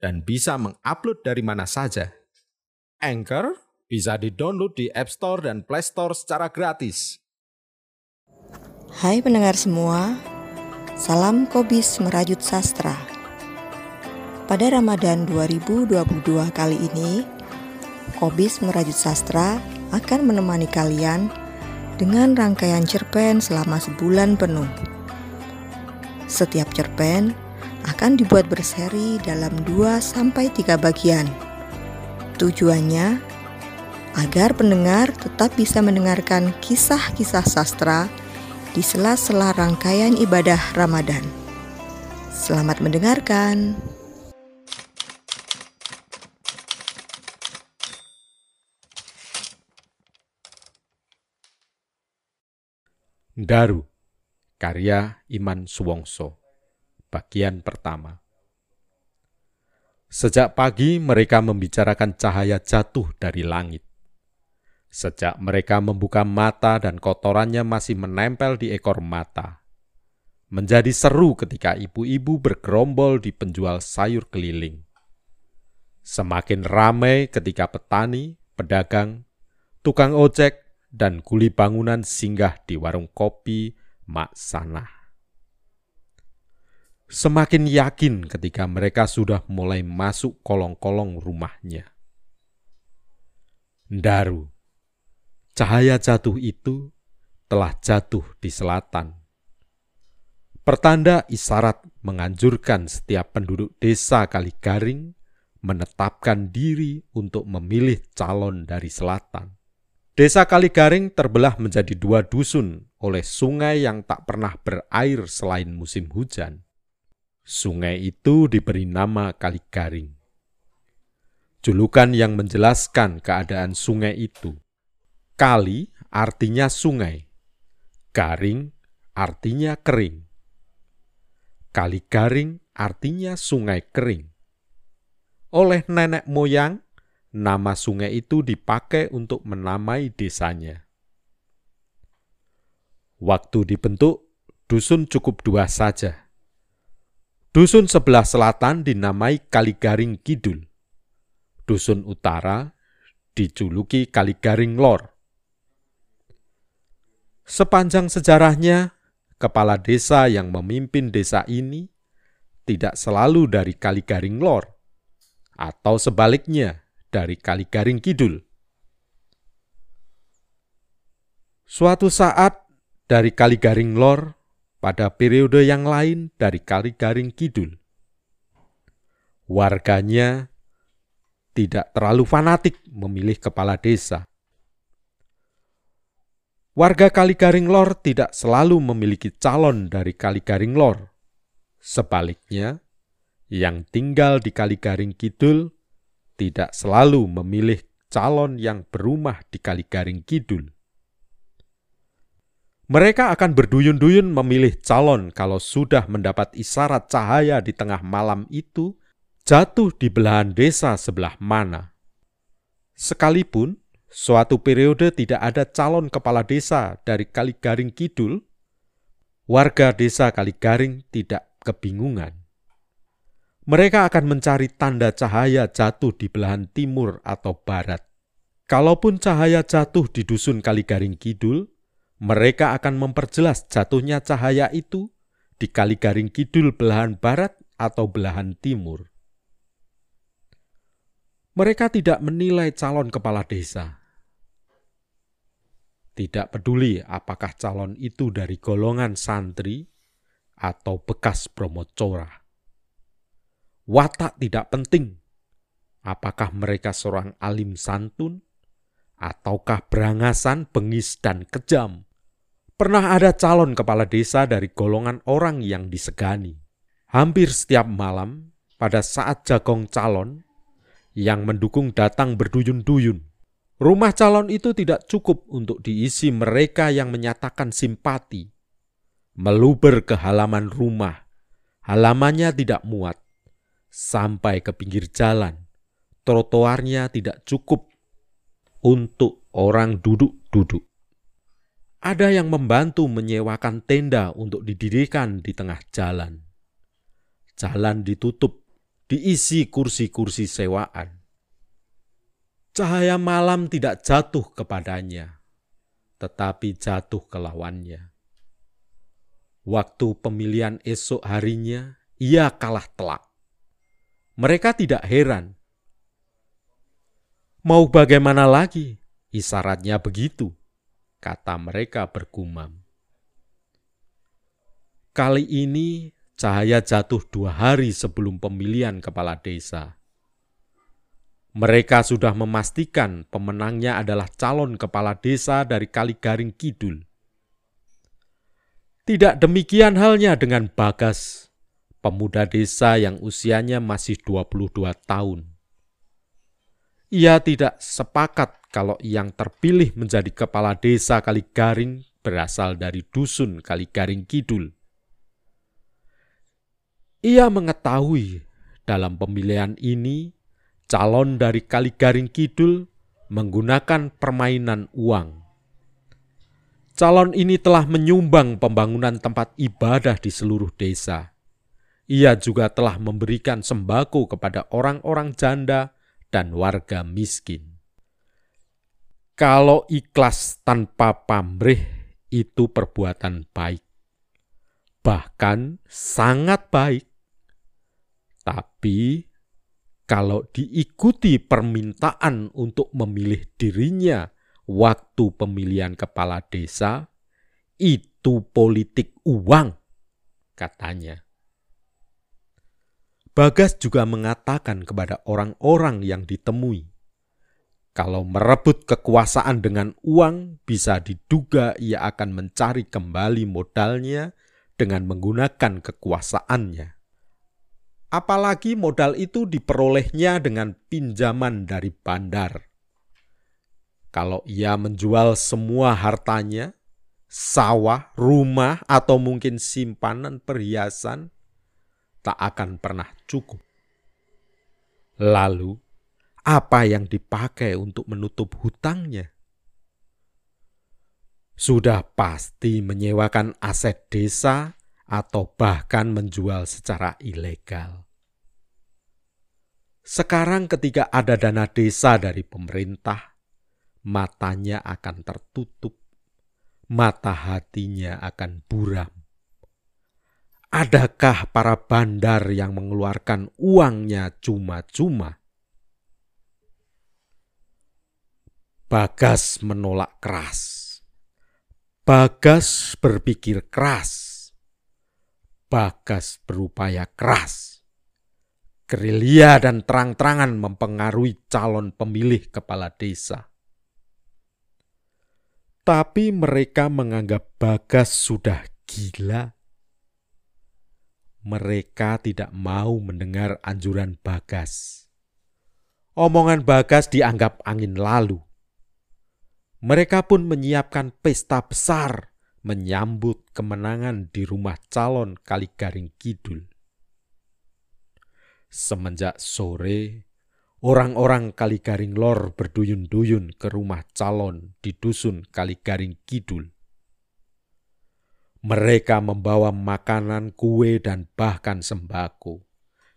dan bisa mengupload dari mana saja. Anchor bisa di-download di App Store dan Play Store secara gratis. Hai pendengar semua, salam Kobis Merajut Sastra. Pada Ramadan 2022 kali ini, Kobis Merajut Sastra akan menemani kalian dengan rangkaian cerpen selama sebulan penuh. Setiap cerpen akan dibuat berseri dalam 2 sampai 3 bagian. Tujuannya agar pendengar tetap bisa mendengarkan kisah-kisah sastra di sela-sela rangkaian ibadah Ramadan. Selamat mendengarkan. Daru, karya Iman Suwongso, bagian pertama. Sejak pagi mereka membicarakan cahaya jatuh dari langit. Sejak mereka membuka mata dan kotorannya masih menempel di ekor mata. Menjadi seru ketika ibu-ibu bergerombol di penjual sayur keliling. Semakin ramai ketika petani, pedagang, tukang ojek, dan kuli bangunan singgah di warung kopi Mak Sanah. Semakin yakin ketika mereka sudah mulai masuk kolong-kolong rumahnya. Daru, cahaya jatuh itu telah jatuh di selatan. Pertanda isyarat menganjurkan setiap penduduk desa Kaligaring menetapkan diri untuk memilih calon dari selatan. Desa Kaligaring terbelah menjadi dua dusun oleh sungai yang tak pernah berair selain musim hujan. Sungai itu diberi nama Kaligaring. Julukan yang menjelaskan keadaan sungai itu. Kali artinya sungai, garing artinya kering. Kaligaring artinya sungai kering. Oleh nenek moyang, nama sungai itu dipakai untuk menamai desanya. Waktu dibentuk, dusun cukup dua saja. Dusun sebelah selatan dinamai Kaligaring Kidul. Dusun utara dijuluki Kaligaring Lor. Sepanjang sejarahnya, kepala desa yang memimpin desa ini tidak selalu dari Kaligaring Lor, atau sebaliknya dari Kaligaring Kidul. Suatu saat dari Kaligaring Lor pada periode yang lain dari Kaligaring Kidul. Warganya tidak terlalu fanatik memilih kepala desa. Warga Kaligaring Lor tidak selalu memiliki calon dari Kaligaring Lor. Sebaliknya, yang tinggal di Kaligaring Kidul tidak selalu memilih calon yang berumah di Kaligaring Kidul. Mereka akan berduyun-duyun memilih calon kalau sudah mendapat isyarat cahaya di tengah malam itu jatuh di belahan desa sebelah mana. Sekalipun suatu periode tidak ada calon kepala desa dari Kaligaring Kidul, warga desa Kaligaring tidak kebingungan mereka akan mencari tanda cahaya jatuh di belahan timur atau barat. Kalaupun cahaya jatuh di dusun Kaligaring Kidul, mereka akan memperjelas jatuhnya cahaya itu di Kaligaring Kidul belahan barat atau belahan timur. Mereka tidak menilai calon kepala desa. Tidak peduli apakah calon itu dari golongan santri atau bekas bromocora watak tidak penting. Apakah mereka seorang alim santun, ataukah berangasan, bengis, dan kejam? Pernah ada calon kepala desa dari golongan orang yang disegani. Hampir setiap malam, pada saat jagong calon yang mendukung datang berduyun-duyun. Rumah calon itu tidak cukup untuk diisi mereka yang menyatakan simpati. Meluber ke halaman rumah, halamannya tidak muat. Sampai ke pinggir jalan, trotoarnya tidak cukup untuk orang duduk-duduk. Ada yang membantu menyewakan tenda untuk didirikan di tengah jalan. Jalan ditutup, diisi kursi-kursi sewaan. Cahaya malam tidak jatuh kepadanya, tetapi jatuh ke lawannya. Waktu pemilihan esok harinya, ia kalah telak. Mereka tidak heran. Mau bagaimana lagi? Isaratnya begitu kata mereka bergumam. Kali ini cahaya jatuh dua hari sebelum pemilihan kepala desa. Mereka sudah memastikan pemenangnya adalah calon kepala desa dari Kaligaring Kidul. Tidak demikian halnya dengan Bagas, pemuda desa yang usianya masih 22 tahun. Ia tidak sepakat kalau yang terpilih menjadi kepala desa Kaligaring berasal dari dusun Kaligaring Kidul. Ia mengetahui dalam pemilihan ini calon dari Kaligaring Kidul menggunakan permainan uang. Calon ini telah menyumbang pembangunan tempat ibadah di seluruh desa. Ia juga telah memberikan sembako kepada orang-orang janda dan warga miskin. Kalau ikhlas tanpa pamrih itu perbuatan baik. Bahkan sangat baik. Tapi kalau diikuti permintaan untuk memilih dirinya waktu pemilihan kepala desa, itu politik uang, katanya. Bagas juga mengatakan kepada orang-orang yang ditemui, kalau merebut kekuasaan dengan uang, bisa diduga ia akan mencari kembali modalnya dengan menggunakan kekuasaannya. Apalagi modal itu diperolehnya dengan pinjaman dari bandar. Kalau ia menjual semua hartanya, sawah, rumah, atau mungkin simpanan perhiasan, tak akan pernah cukup. Lalu, apa yang dipakai untuk menutup hutangnya? Sudah pasti menyewakan aset desa atau bahkan menjual secara ilegal. Sekarang ketika ada dana desa dari pemerintah, matanya akan tertutup, mata hatinya akan buram. Adakah para bandar yang mengeluarkan uangnya cuma-cuma Bagas menolak keras. Bagas berpikir keras. Bagas berupaya keras. Gerilya dan terang-terangan mempengaruhi calon pemilih kepala desa. Tapi mereka menganggap Bagas sudah gila. Mereka tidak mau mendengar anjuran Bagas. Omongan Bagas dianggap angin lalu mereka pun menyiapkan pesta besar menyambut kemenangan di rumah calon Kaligaring Kidul. Semenjak sore, orang-orang Kaligaring Lor berduyun-duyun ke rumah calon di dusun Kaligaring Kidul. Mereka membawa makanan, kue, dan bahkan sembako.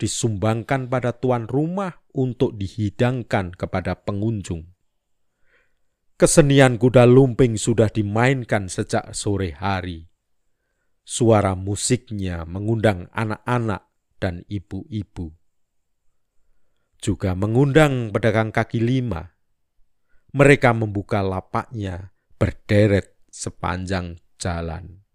Disumbangkan pada tuan rumah untuk dihidangkan kepada pengunjung. Kesenian kuda lumping sudah dimainkan sejak sore hari. Suara musiknya mengundang anak-anak dan ibu-ibu. Juga mengundang pedagang kaki lima. Mereka membuka lapaknya berderet sepanjang jalan.